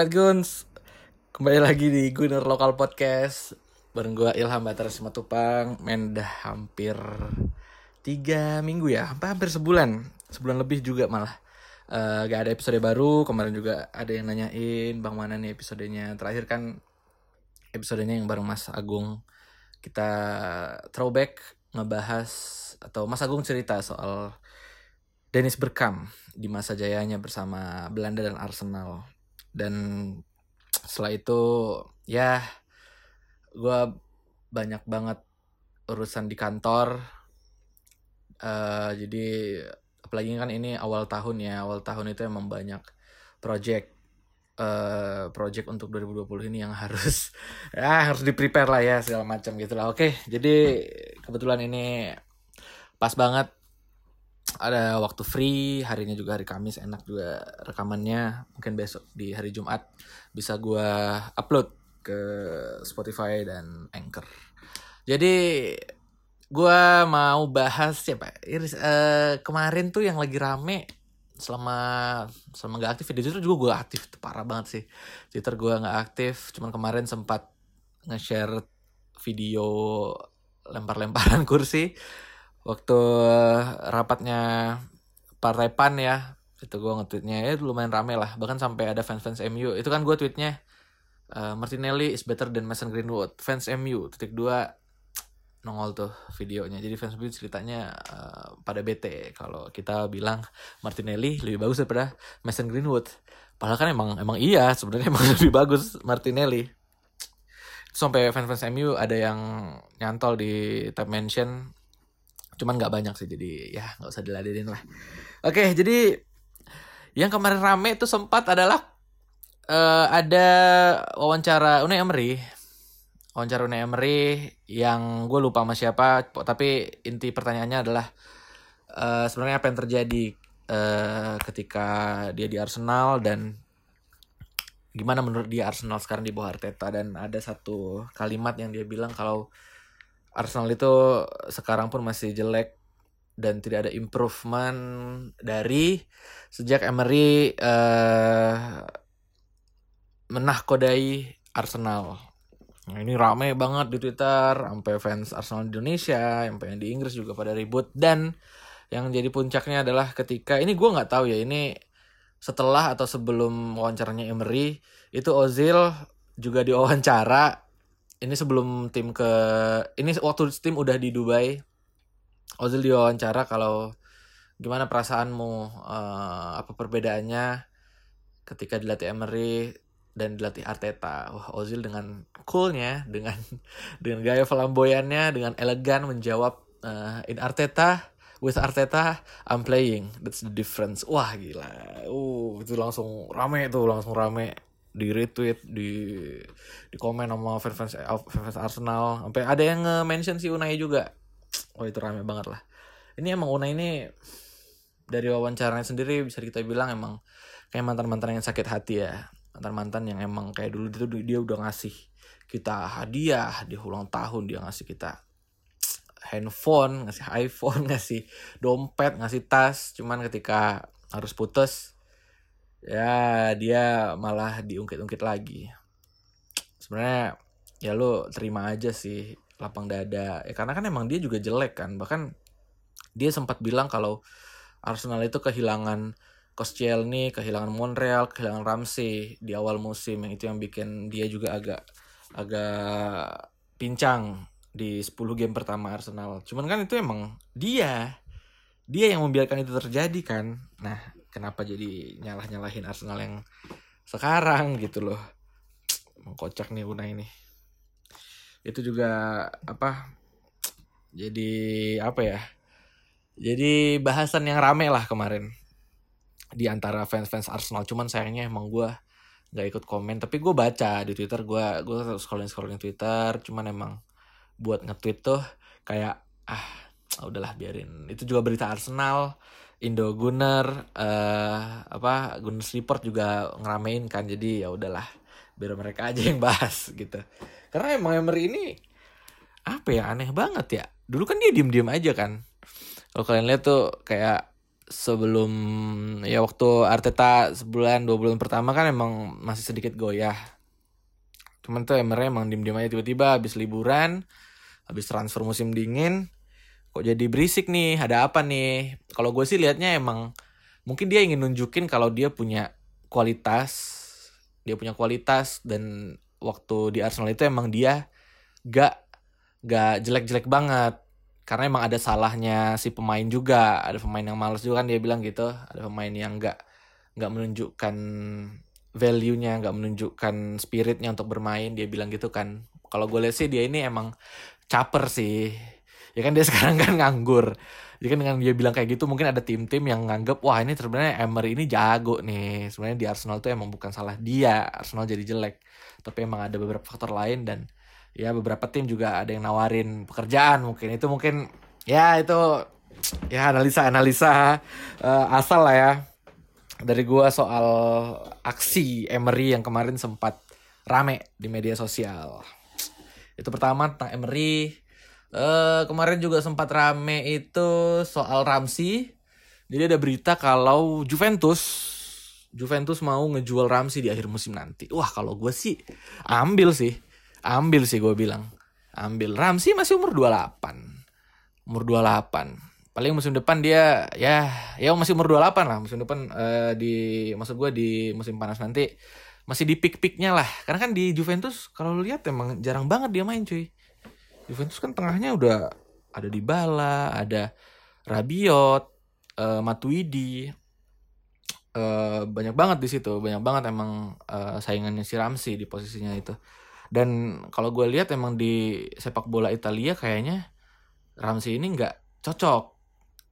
Alright Guns, kembali lagi di Gunner Lokal Podcast. Bareng gue Ilham Batar Simatupang. Men dah hampir tiga minggu ya, hampir, hampir sebulan. Sebulan lebih juga malah. Uh, Gak ada episode baru, kemarin juga ada yang nanyain. Bang mana nih episodenya? Terakhir kan episodenya yang bareng Mas Agung. Kita throwback ngebahas Atau Mas Agung cerita soal Dennis Bergkamp di masa jayanya bersama Belanda dan Arsenal dan setelah itu ya gue banyak banget urusan di kantor. Uh, jadi apalagi kan ini awal tahun ya awal tahun itu emang banyak project uh, project untuk 2020 ini yang harus ya harus di prepare lah ya segala macam gitu lah. Oke jadi kebetulan ini pas banget ada waktu free harinya juga hari Kamis enak juga rekamannya. Mungkin besok di hari Jumat bisa gue upload ke Spotify dan Anchor. Jadi gue mau bahas siapa Iris uh, kemarin tuh yang lagi rame selama selama nggak aktif di Twitter juga gue aktif tuh parah banget sih. Twitter gue nggak aktif cuman kemarin sempat nge-share video lempar-lemparan kursi waktu rapatnya partai PAN ya itu gue nge-tweetnya ya lumayan rame lah. Bahkan sampai ada fans-fans MU itu kan gue tweetnya uh, Martinelli is better than Mason Greenwood. Fans MU titik dua nongol tuh videonya. Jadi fans MU ceritanya uh, pada bete. Kalau kita bilang Martinelli lebih bagus daripada Mason Greenwood. Padahal kan emang emang iya sebenarnya emang lebih bagus Martinelli. Sampai fans-fans MU ada yang nyantol di tab mention cuman nggak banyak sih jadi ya nggak usah diladenin lah. Oke jadi yang kemarin rame itu sempat adalah uh, ada wawancara Unai Emery. Wawancara Unai Emery yang gue lupa sama siapa tapi inti pertanyaannya adalah uh, sebenarnya apa yang terjadi uh, ketika dia di Arsenal dan gimana menurut dia Arsenal sekarang di bawah Arteta. Dan ada satu kalimat yang dia bilang kalau Arsenal itu sekarang pun masih jelek dan tidak ada improvement dari sejak Emery uh, menahkodai Arsenal. Nah, ini rame banget di Twitter, sampai fans Arsenal Indonesia, sampai yang di Inggris juga pada ribut dan yang jadi puncaknya adalah ketika ini gue nggak tahu ya ini setelah atau sebelum wawancaranya Emery itu Ozil juga diwawancara ini sebelum tim ke ini waktu tim udah di Dubai. Ozil diwawancara kalau gimana perasaanmu uh, apa perbedaannya ketika dilatih Emery dan dilatih Arteta? Wah Ozil dengan coolnya dengan dengan gaya flamboyannya dengan elegan menjawab uh, in Arteta with Arteta I'm playing. That's the difference. Wah gila. Uh itu langsung rame tuh langsung rame di retweet di di komen sama fans fans Arsenal. Sampai ada yang nge-mention si Unai juga. Oh itu rame banget lah. Ini emang Unai ini dari wawancaranya sendiri bisa kita bilang emang kayak mantan mantan yang sakit hati ya. Mantan mantan yang emang kayak dulu itu dia udah ngasih kita hadiah di ulang tahun dia ngasih kita handphone ngasih iPhone ngasih dompet ngasih tas. Cuman ketika harus putus ya dia malah diungkit-ungkit lagi. Sebenarnya ya lo terima aja sih lapang dada. Ya karena kan emang dia juga jelek kan. Bahkan dia sempat bilang kalau Arsenal itu kehilangan Koscielny, kehilangan Monreal, kehilangan Ramsey di awal musim. Yang itu yang bikin dia juga agak agak pincang di 10 game pertama Arsenal. Cuman kan itu emang dia. Dia yang membiarkan itu terjadi kan. Nah, kenapa jadi nyalah nyalahin Arsenal yang sekarang gitu loh. Mengkocak nih Una ini itu juga apa jadi apa ya jadi bahasan yang rame lah kemarin di antara fans-fans Arsenal. Cuman sayangnya emang gue nggak ikut komen. Tapi gue baca di Twitter gue gue scrolling scrolling Twitter. Cuman emang buat nge-tweet tuh kayak ah udahlah biarin. Itu juga berita Arsenal Indo Gunner uh, apa Gunner Report juga ngeramein kan jadi ya udahlah biar mereka aja yang bahas gitu. Karena emang Emery ini apa ya aneh banget ya. Dulu kan dia diem diem aja kan. Kalau kalian lihat tuh kayak sebelum ya waktu Arteta sebulan dua bulan pertama kan emang masih sedikit goyah. Cuman tuh Emery emang dim-dim aja tiba-tiba habis liburan, habis transfer musim dingin, kok jadi berisik nih, ada apa nih? Kalau gue sih liatnya emang mungkin dia ingin nunjukin kalau dia punya kualitas, dia punya kualitas dan waktu di Arsenal itu emang dia gak gak jelek-jelek banget. Karena emang ada salahnya si pemain juga ada pemain yang males juga kan dia bilang gitu. Ada pemain yang nggak nggak menunjukkan value-nya nggak menunjukkan spiritnya untuk bermain dia bilang gitu kan. Kalau gue lihat sih dia ini emang caper sih ya kan dia sekarang kan nganggur. Jadi kan dengan dia bilang kayak gitu mungkin ada tim-tim yang nganggep wah ini sebenarnya Emery ini jago nih. Sebenarnya di Arsenal tuh emang bukan salah dia. Arsenal jadi jelek. Tapi emang ada beberapa faktor lain dan ya beberapa tim juga ada yang nawarin pekerjaan mungkin. Itu mungkin ya itu ya analisa analisa uh, asal lah ya. Dari gua soal aksi Emery yang kemarin sempat rame di media sosial. Itu pertama tentang Emery uh, kemarin juga sempat rame itu soal Ramsey. Jadi ada berita kalau Juventus Juventus mau ngejual Ramsey di akhir musim nanti. Wah, kalau gue sih ambil sih. Ambil sih gue bilang. Ambil. Ramsey masih umur 28 umur 28 paling musim depan dia ya ya masih umur 28 lah. Musim depan uh, di maksud gue di musim panas nanti masih di pick-picknya lah. Karena kan di Juventus kalau lihat emang jarang banget dia main cuy Juventus kan tengahnya udah ada di Bala ada Rabiot uh, Matuidi uh, banyak banget di situ banyak banget emang uh, saingannya si Ramsey di posisinya itu dan kalau gue lihat emang di sepak bola Italia kayaknya Ramsey ini nggak cocok.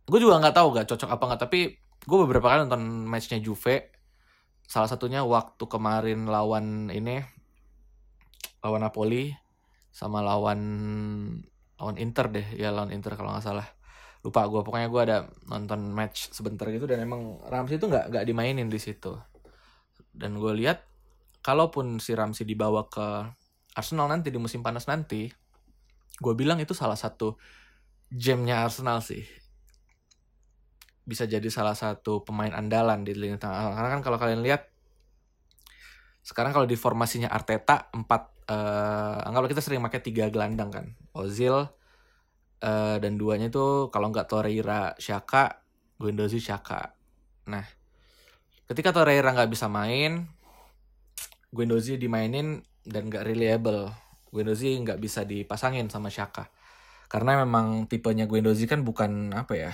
Gue juga nggak tahu nggak cocok apa nggak. Tapi gue beberapa kali nonton matchnya Juve. Salah satunya waktu kemarin lawan ini lawan Napoli sama lawan lawan Inter deh ya lawan Inter kalau nggak salah lupa gue pokoknya gue ada nonton match sebentar gitu dan emang Ramsey itu nggak nggak dimainin di situ dan gue lihat kalaupun si Ramsey dibawa ke Arsenal nanti di musim panas nanti, gue bilang itu salah satu jamnya Arsenal sih. Bisa jadi salah satu pemain andalan di lini tengah. Karena kan kalau kalian lihat, sekarang kalau di formasinya Arteta, empat, uh, anggaplah kita sering pakai tiga gelandang kan. Ozil, uh, dan duanya itu kalau nggak Torreira, Shaka, Guendouzi, Shaka. Nah, ketika Torreira nggak bisa main, Guendouzi dimainin dan gak reliable. Guendouzi nggak bisa dipasangin sama Shaka. Karena memang tipenya Guendouzi kan bukan apa ya,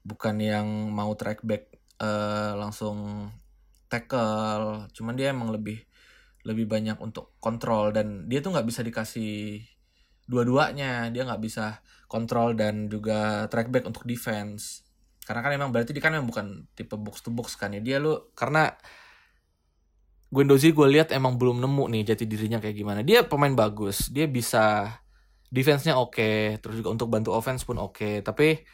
bukan yang mau track back uh, langsung tackle. Cuman dia emang lebih lebih banyak untuk kontrol dan dia tuh nggak bisa dikasih dua-duanya. Dia nggak bisa kontrol dan juga track back untuk defense. Karena kan emang berarti dia kan memang bukan tipe box to box kan ya. Dia lu karena Guendouzi gue lihat emang belum nemu nih jati dirinya kayak gimana. Dia pemain bagus, dia bisa defense-nya oke, okay, terus juga untuk bantu offense pun oke. Okay. Tapi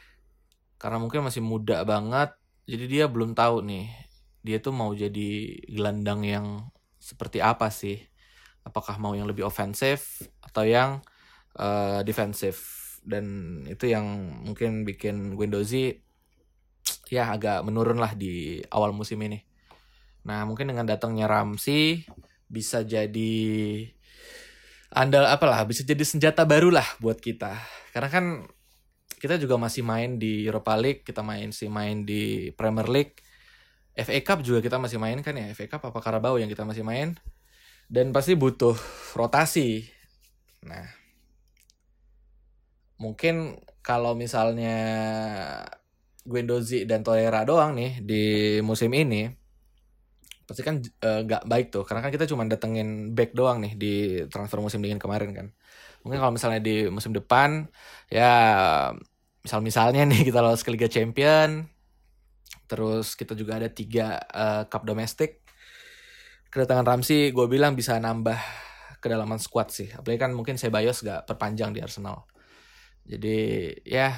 karena mungkin masih muda banget, jadi dia belum tahu nih dia tuh mau jadi gelandang yang seperti apa sih? Apakah mau yang lebih ofensif atau yang uh, defensif? Dan itu yang mungkin bikin Guendouzi ya agak menurun lah di awal musim ini. Nah, mungkin dengan datangnya Ramsey bisa jadi andal apalah, bisa jadi senjata baru lah buat kita. Karena kan kita juga masih main di Europa League, kita main sih main di Premier League. FA Cup juga kita masih main kan ya, FA Cup apa Carabao yang kita masih main. Dan pasti butuh rotasi. Nah, mungkin kalau misalnya Guendouzi dan Torreira doang nih di musim ini, pasti kan uh, gak baik tuh karena kan kita cuma datengin back doang nih di transfer musim dingin kemarin kan mungkin kalau misalnya di musim depan ya misal misalnya nih kita lolos ke Liga Champion terus kita juga ada tiga uh, cup domestik. Kedatangan Ramsey gue bilang bisa nambah kedalaman squad sih. Apalagi kan mungkin Sebayos gak perpanjang di Arsenal. Jadi ya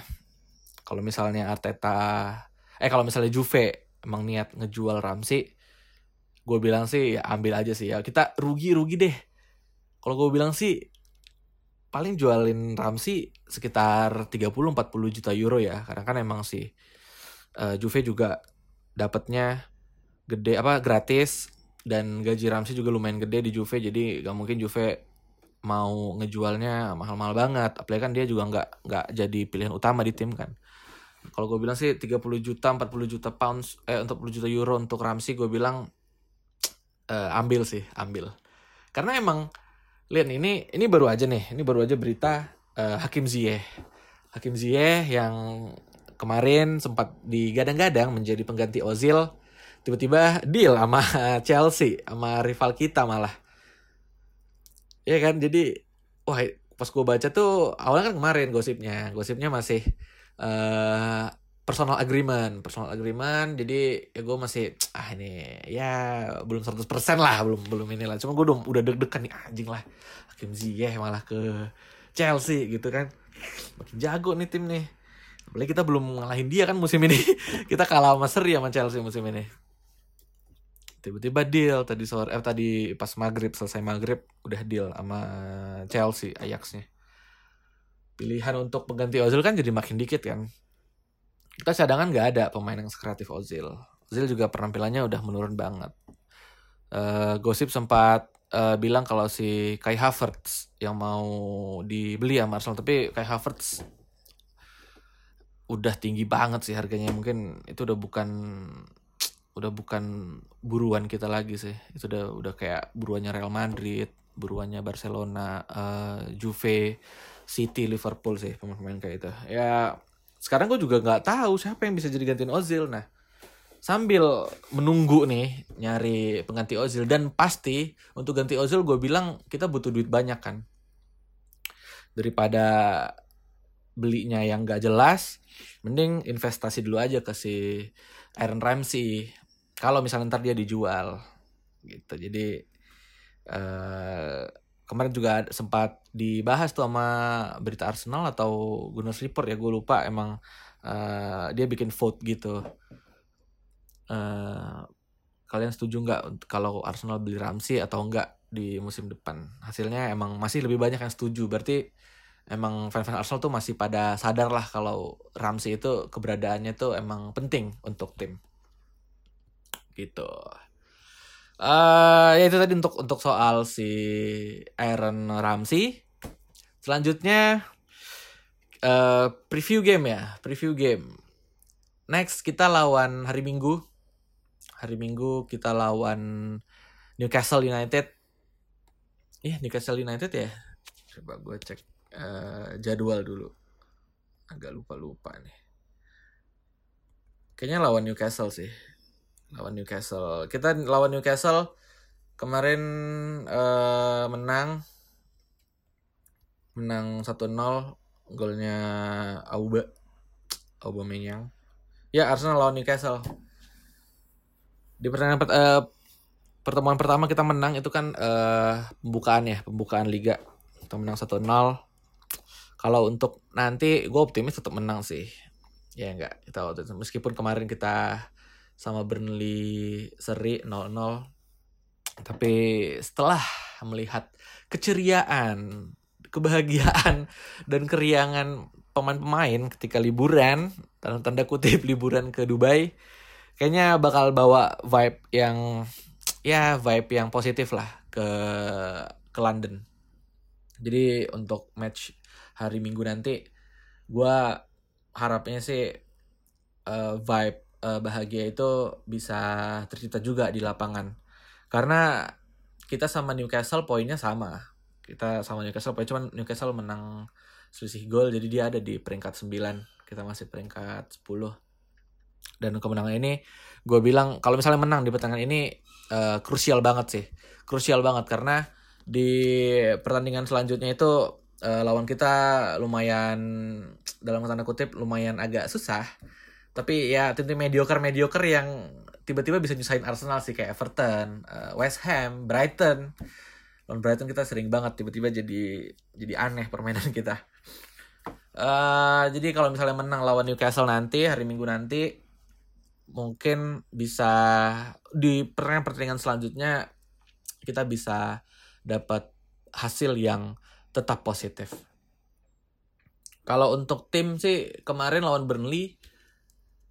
kalau misalnya Arteta eh kalau misalnya Juve emang niat ngejual Ramsey gue bilang sih ya ambil aja sih. Ya kita rugi rugi deh. Kalau gue bilang sih paling jualin Ramsey sekitar 30-40 juta euro ya. Karena kan emang sih uh, Juve juga dapatnya gede apa gratis. Dan gaji Ramsey juga lumayan gede di Juve jadi gak mungkin Juve mau ngejualnya mahal-mahal banget. Apalagi kan dia juga nggak nggak jadi pilihan utama di tim kan. Kalau gue bilang sih 30 juta 40 juta pounds eh untuk 40 juta euro untuk Ramsey gue bilang uh, ambil sih ambil. Karena emang lihat ini ini baru aja nih ini baru aja berita uh, Hakim Ziyech. Hakim Ziyech yang kemarin sempat digadang-gadang menjadi pengganti Ozil tiba-tiba deal sama Chelsea sama rival kita malah. Ya kan? Jadi wah pas gue baca tuh awalnya kan kemarin gosipnya. Gosipnya masih uh, personal agreement personal agreement. Jadi ya gue masih ah ini ya belum 100% lah belum belum ini lah cuma gue udah udah deg-degan nih anjing lah. Hakim Ziyech malah ke Chelsea gitu kan. Makin jago nih tim nih apalagi kita belum ngalahin dia kan musim ini. Kita kalah sama seri sama Chelsea musim ini. Tiba-tiba deal tadi sore eh tadi pas maghrib selesai maghrib udah deal sama Chelsea Ajaxnya. Pilihan untuk pengganti Ozil kan jadi makin dikit kan. Kita cadangan nggak ada pemain yang sekreatif Ozil. Ozil juga penampilannya udah menurun banget. Uh, gosip sempat uh, bilang kalau si Kai Havertz yang mau dibeli sama Arsenal tapi Kai Havertz udah tinggi banget sih harganya. Mungkin itu udah bukan udah bukan buruan kita lagi sih. Itu udah udah kayak buruannya Real Madrid buruannya Barcelona uh, Juve City Liverpool sih pemain-pemain kayak itu. Ya sekarang gue juga nggak tahu siapa yang bisa jadi gantiin Ozil. Nah sambil menunggu nih nyari pengganti Ozil dan pasti untuk ganti Ozil gue bilang kita butuh duit banyak kan. Daripada belinya yang gak jelas mending investasi dulu aja ke si Aaron Ramsey. Kalau misalnya ntar dia dijual gitu. Jadi uh, kemarin juga sempat dibahas tuh sama berita Arsenal atau Gunners Report ya gue lupa emang uh, dia bikin vote gitu. Uh, kalian setuju nggak kalau Arsenal beli Ramsey atau enggak di musim depan? Hasilnya emang masih lebih banyak yang setuju. Berarti emang fans-fans Arsenal tuh masih pada sadar lah kalau Ramsey itu keberadaannya tuh emang penting untuk tim. Gitu. Uh, ya itu tadi untuk untuk soal si Aaron Ramsey. Selanjutnya uh, preview game ya preview game. Next kita lawan hari Minggu. Hari Minggu kita lawan Newcastle United. Iya Newcastle United ya? Coba gue cek uh, jadwal dulu agak lupa lupa nih kayaknya lawan Newcastle sih lawan Newcastle. Kita lawan Newcastle kemarin uh, menang menang 1-0 golnya Auba Aubameyang. Ya Arsenal lawan Newcastle. Di pertandingan uh, pertemuan pertama kita menang itu kan uh, pembukaan ya, pembukaan liga. Kita menang 1-0. Kalau untuk nanti gue optimis tetap menang sih. Ya enggak, kita meskipun kemarin kita sama Burnley seri 0-0. Tapi setelah melihat keceriaan, kebahagiaan dan keriangan pemain-pemain ketika liburan, dalam tanda kutip liburan ke Dubai, kayaknya bakal bawa vibe yang ya vibe yang positif lah ke ke London. Jadi untuk match hari Minggu nanti, gue harapnya sih uh, vibe uh, bahagia itu bisa tercipta juga di lapangan. Karena kita sama Newcastle poinnya sama. Kita sama Newcastle poin cuman Newcastle menang selisih gol jadi dia ada di peringkat 9. Kita masih peringkat 10. Dan kemenangan ini gue bilang kalau misalnya menang di pertandingan ini uh, krusial banget sih. Krusial banget karena di pertandingan selanjutnya itu uh, lawan kita lumayan dalam tanda kutip lumayan agak susah tapi ya tim-tim mediocre mediocre yang tiba-tiba bisa nyusahin Arsenal sih kayak Everton, uh, West Ham, Brighton. Lawan Brighton kita sering banget tiba-tiba jadi jadi aneh permainan kita. Uh, jadi kalau misalnya menang lawan Newcastle nanti hari Minggu nanti mungkin bisa di pertandingan pertandingan selanjutnya kita bisa dapat hasil yang tetap positif. Kalau untuk tim sih kemarin lawan Burnley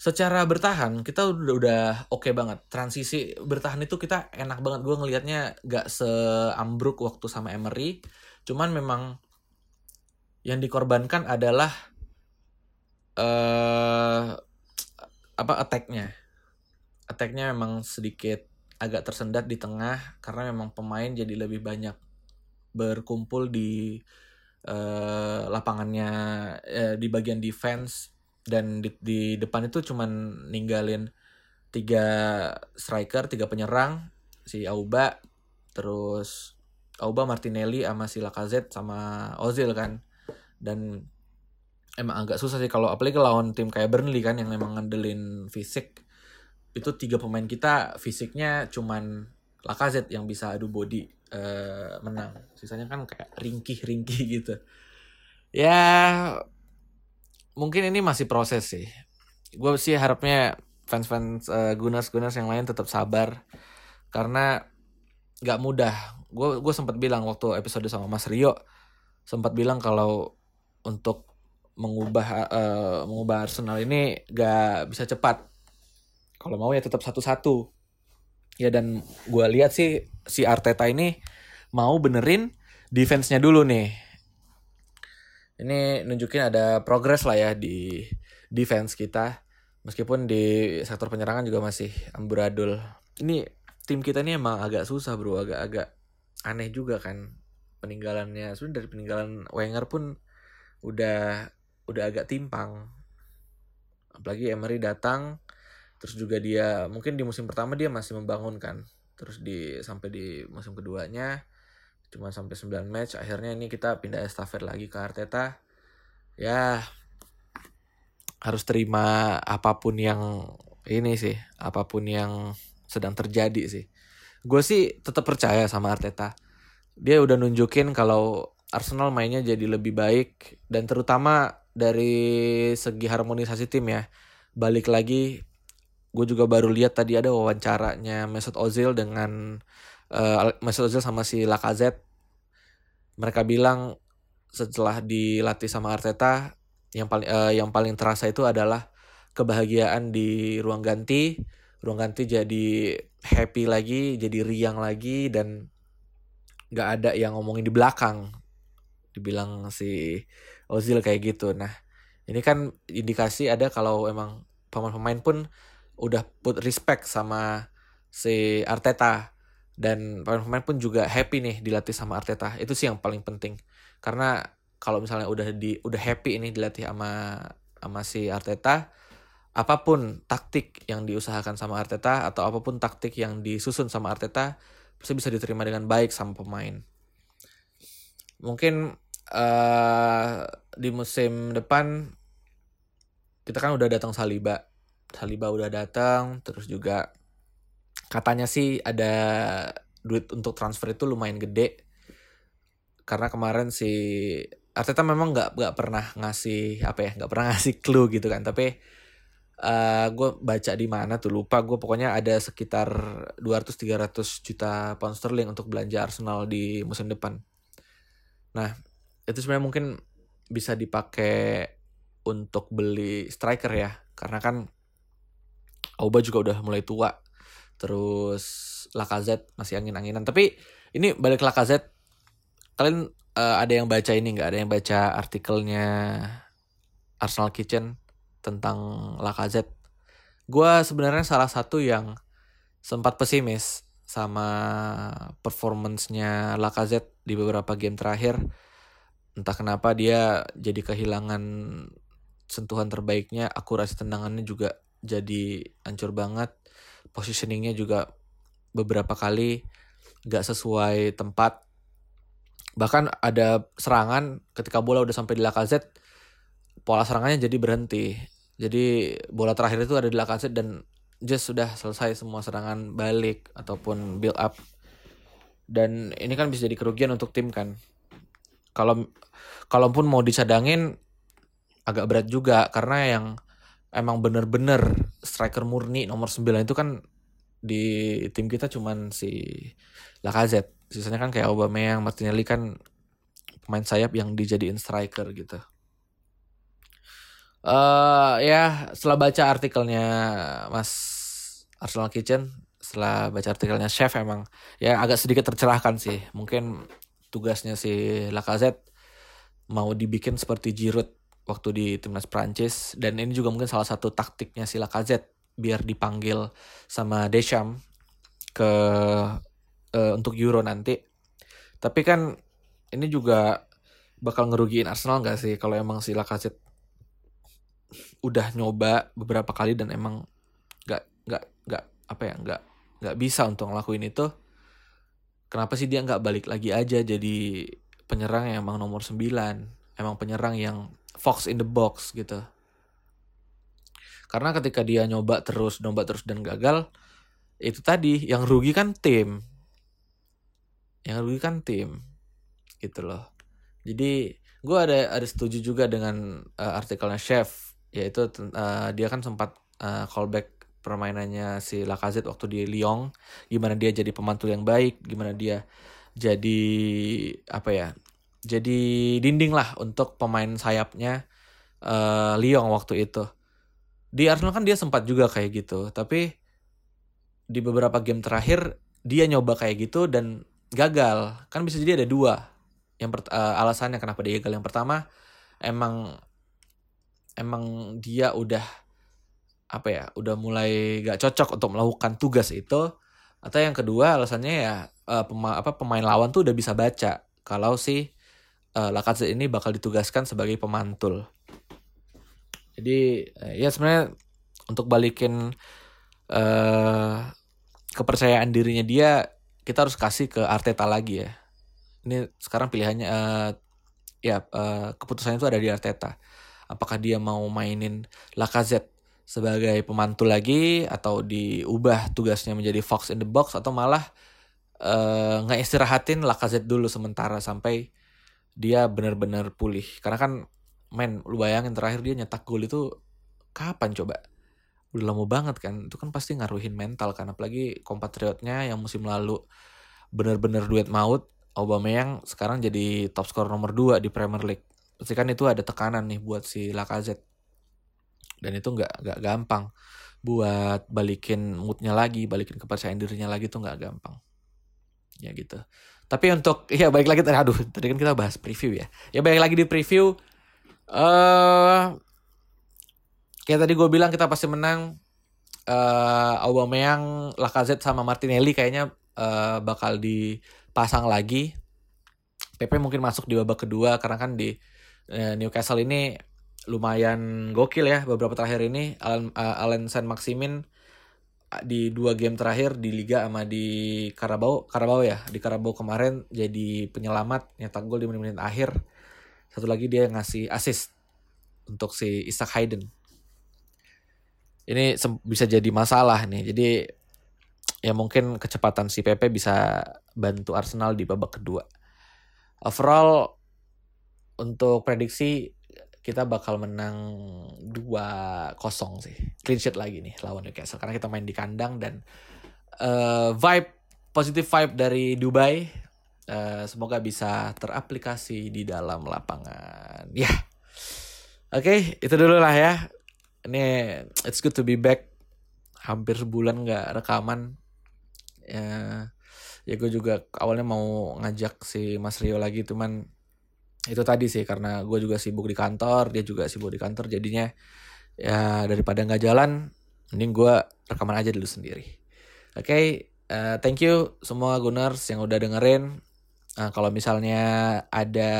secara bertahan kita udah udah oke okay banget. Transisi bertahan itu kita enak banget. Gue ngelihatnya gak seambruk waktu sama Emery. Cuman memang yang dikorbankan adalah uh, apa attacknya. Attacknya memang sedikit agak tersendat di tengah karena memang pemain jadi lebih banyak berkumpul di uh, lapangannya uh, di bagian defense. Dan di, di depan itu cuman ninggalin tiga striker tiga penyerang si Auba terus Auba Martinelli sama si Lacazette sama Ozil kan. Dan emang agak susah sih kalau apalagi lawan tim kayak Burnley kan yang emang ngandelin fisik. Itu tiga pemain kita fisiknya cuman Lacazette yang bisa adu body uh, menang sisanya kan kayak ringkih-ringkih gitu ya mungkin ini masih proses sih. Gue sih harapnya fans-fans uh, Gunners-Gunners yang lain tetap sabar karena nggak mudah. Gue gue sempat bilang waktu episode sama Mas Rio sempat bilang kalau untuk mengubah uh, mengubah Arsenal ini gak bisa cepat. Kalau mau ya tetap satu-satu. Ya dan gue lihat sih si Arteta ini mau benerin defense-nya dulu nih. Ini nunjukin ada progres lah ya di defense kita. Meskipun di sektor penyerangan juga masih amburadul. Ini tim kita ini emang agak susah bro. Agak-agak aneh juga kan peninggalannya. Sebenarnya dari peninggalan Wenger pun udah udah agak timpang. Apalagi Emery datang terus juga dia mungkin di musim pertama dia masih membangun kan. Terus di sampai di musim keduanya cuma sampai 9 match akhirnya ini kita pindah estafet lagi ke Arteta. Ya harus terima apa pun yang ini sih apa pun yang sedang terjadi sih. Gue sih tetap percaya sama Arteta. Dia udah nunjukin kalau Arsenal mainnya jadi lebih baik dan terutama dari segi harmonisasi tim ya. Balik lagi gue juga baru lihat tadi ada wawancaranya Mesut Ozil dengan uh, Mesut Ozil sama si Lacazette. Mereka bilang setelah dilatih sama Arteta yang paling uh, yang paling terasa itu adalah kebahagiaan di ruang ganti. Ruang ganti jadi happy lagi jadi riang lagi dan nggak ada yang ngomongin di belakang. Dibilang si Ozil kayak gitu. Nah ini kan indikasi ada kalau emang pemain-pemain pun udah put respect sama si Arteta. Dan pemain-pemain pun juga happy nih dilatih sama Arteta. Itu sih yang paling penting. Karena kalau misalnya udah di udah happy ini dilatih sama sama si Arteta apa pun taktik yang diusahakan sama Arteta atau apa pun taktik yang disusun sama Arteta pasti bisa diterima dengan baik sama pemain. Mungkin uh, di musim depan kita kan udah datang Saliba Saliba udah datang terus juga katanya sih ada duit untuk transfer itu lumayan gede. Karena kemarin si Arteta memang nggak nggak pernah ngasih apa ya nggak pernah ngasih clue gitu kan. Tapi uh, eh, gue baca di mana tuh lupa gue pokoknya ada sekitar 200-300 juta pound sterling untuk belanja Arsenal di musim depan. Nah itu sebenarnya mungkin bisa dipakai untuk beli striker ya. Karena kan Auba juga udah mulai tua. Terus Lacazette masih angin-anginan. Tapi ini balik Lacazette. Kalian uh, ada yang baca ini nggak? Ada yang baca artikelnya Arsenal Kitchen tentang Lacazette? Gue sebenarnya salah satu yang sempat pesimis sama performancenya Lacazette di beberapa game terakhir. Entah kenapa dia jadi kehilangan sentuhan terbaiknya akurasi tendangannya juga jadi hancur banget. Positioningnya juga beberapa kali gak sesuai tempat. Bahkan ada serangan ketika bola udah sampai di Lacazette pola serangannya jadi berhenti. Jadi bola terakhir itu ada di Lacazette dan just sudah selesai semua serangan balik ataupun build up. Dan ini kan bisa jadi kerugian untuk tim kan. Kalau kalaupun mau dicadangin agak berat juga karena yang emang bener-bener striker murni nomor 9 itu kan di tim kita cuman si Lacazette. Sisanya kan kayak Aubameyang, Martinelli kan pemain sayap yang dijadiin striker gitu. uh, ya setelah baca artikelnya Mas Arsenal Kitchen, setelah baca artikelnya Chef emang ya agak sedikit tercerahkan sih. Mungkin tugasnya si Lacazette mau dibikin seperti Giroud waktu di timnas Prancis dan ini juga mungkin salah satu taktiknya si Lacazette biar dipanggil sama Deschamps ke uh, untuk Euro nanti. Tapi kan ini juga bakal ngerugiin Arsenal nggak sih kalau emang si Lacazette udah nyoba beberapa kali dan emang nggak nggak nggak apa ya nggak nggak bisa untuk ngelakuin itu kenapa sih dia nggak balik lagi aja jadi penyerang yang emang nomor 9 emang penyerang yang fox in the box gitu. Karena ketika dia nyoba terus nyoba terus dan gagal itu tadi yang rugi kan tim. Yang rugi kan tim gitu loh. Jadi gue ada ada setuju juga dengan uh, artikelnya chef yaitu uh, dia kan sempat uh, callback permainannya si Lacazette waktu di Lyon. Gimana dia jadi pemantul yang baik gimana dia jadi apa ya jadi dinding lah untuk pemain sayapnya uh, Lyon waktu itu. Di Arsenal kan dia sempat juga kayak gitu tapi di beberapa game terakhir dia nyoba kayak gitu dan gagal. Kan bisa jadi ada dua. Yang uh, alasannya kenapa dia gagal. Yang pertama emang emang dia udah apa ya udah mulai gak cocok untuk melakukan tugas itu. Atau yang kedua alasannya ya uh, pema apa pemain lawan tuh udah bisa baca. Kalau si uh, Lacazette ini bakal ditugaskan sebagai pemantul. Jadi uh, ya sebenarnya untuk balikin uh, kepercayaan dirinya dia kita harus kasih ke Arteta lagi ya. Ini sekarang pilihannya uh, ya uh, keputusannya itu ada di Arteta. Apakah dia mau mainin Lacazette sebagai pemantul lagi atau diubah tugasnya menjadi fox in the box atau malah uh, nggak istirahatin Lacazette dulu sementara sampai dia benar-benar pulih. Karena kan men lu bayangin terakhir dia nyetak gol itu kapan coba? Udah lama banget kan. Itu kan pasti ngaruhin mental kan. Apalagi kompatriotnya yang musim lalu benar-benar duet maut Aubameyang sekarang jadi top skor nomor 2 di Premier League. Pasti kan itu ada tekanan nih buat si Lacazette. Dan itu nggak nggak gampang. Buat balikin moodnya lagi balikin kepercayaan dirinya lagi tuh nggak gampang. Ya gitu tapi untuk ya balik lagi tadi aduh tadi kan kita bahas preview ya. Ya balik lagi di preview. Eh uh, kayak tadi gue bilang kita pasti menang. Uh, Aubameyang, Lacazette sama Martinelli kayaknya uh, bakal dipasang lagi. PP mungkin masuk di babak kedua karena kan di uh, Newcastle ini lumayan gokil ya beberapa terakhir ini. Alan, uh, Alan San Maximin di dua game terakhir di Liga sama di Karabau Karabau ya di Karabau kemarin jadi penyelamat nyetak gol di menit-menit akhir. Satu lagi dia ngasih assist untuk si Isaac Hayden. Ini bisa jadi masalah nih. Jadi ya mungkin kecepatan si Pepe bisa bantu Arsenal di babak kedua. Overall untuk prediksi kita bakal menang 2-0 sih. Clean sheet lagi nih lawan Newcastle karena kita main di kandang dan uh, vibe positif vibe dari Dubai uh, semoga bisa teraplikasi di dalam lapangan. Ya. Yeah. Oke, okay, itu dulu lah ya. Ini it's good to be back. Hampir sebulan nggak rekaman. Ya, ya gue juga awalnya mau ngajak si Mas Rio lagi, cuman itu tadi sih karena gue juga sibuk di kantor dia juga sibuk di kantor jadinya ya daripada nggak jalan mending gue rekaman aja dulu sendiri. Oke okay, uh, eh, thank you semua Gunners yang udah dengerin. Uh, kalau misalnya ada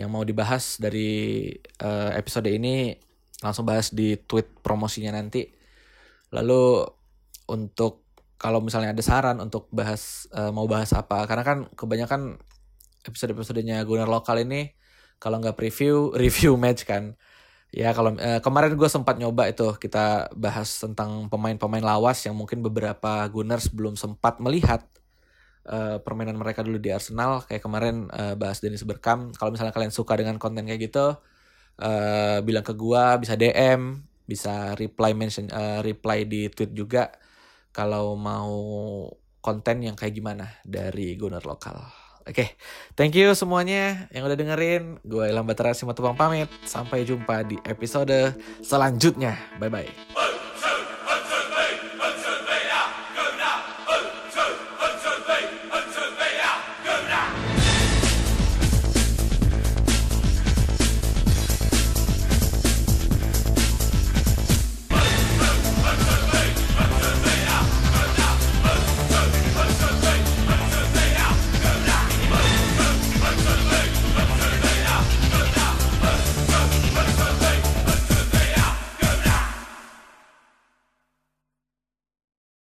yang mau dibahas dari uh, episode ini langsung bahas di tweet promosinya nanti. Lalu untuk kalau misalnya ada saran untuk bahas uh, mau bahas apa karena kan kebanyakan episode-episodenya Gunnar lokal ini kalau nggak preview review match kan. Ya kalau eh, kemarin gue sempat nyoba itu kita bahas tentang pemain-pemain lawas yang mungkin beberapa Gunners belum sempat melihat uh, permainan mereka dulu di Arsenal. Kayak kemarin uh, bahas Dennis Bergkamp. Kalau misalnya kalian suka dengan konten kayak gitu uh, bilang ke gue bisa DM bisa reply mention uh, reply di tweet juga. Kalau mau konten yang kayak gimana dari Gunner lokal. Oke, thank you semuanya yang udah dengerin. Gue Ilham Batara Simatupang pamit. Sampai jumpa di episode selanjutnya. Bye-bye.